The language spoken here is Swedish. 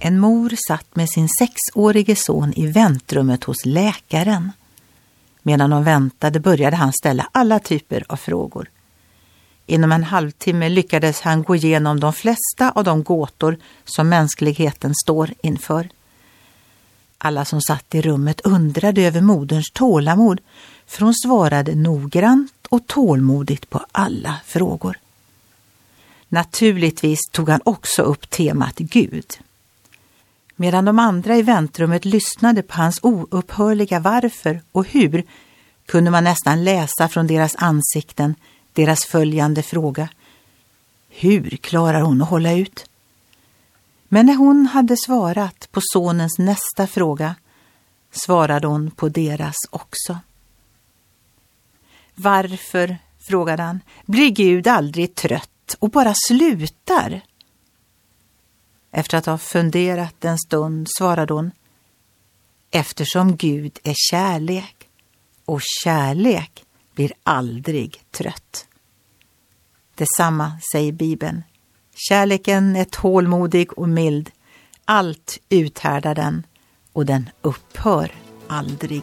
En mor satt med sin sexårige son i väntrummet hos läkaren. Medan de väntade började han ställa alla typer av frågor. Inom en halvtimme lyckades han gå igenom de flesta av de gåtor som mänskligheten står inför. Alla som satt i rummet undrade över moderns tålamod, för hon svarade noggrant och tålmodigt på alla frågor. Naturligtvis tog han också upp temat Gud. Medan de andra i väntrummet lyssnade på hans oupphörliga varför och hur kunde man nästan läsa från deras ansikten deras följande fråga. Hur klarar hon att hålla ut? Men när hon hade svarat på sonens nästa fråga svarade hon på deras också. Varför, frågade han, blir Gud aldrig trött och bara slutar? Efter att ha funderat en stund svarade hon Eftersom Gud är kärlek och kärlek blir aldrig trött. Detsamma säger Bibeln. Kärleken är tålmodig och mild. Allt uthärdar den och den upphör aldrig.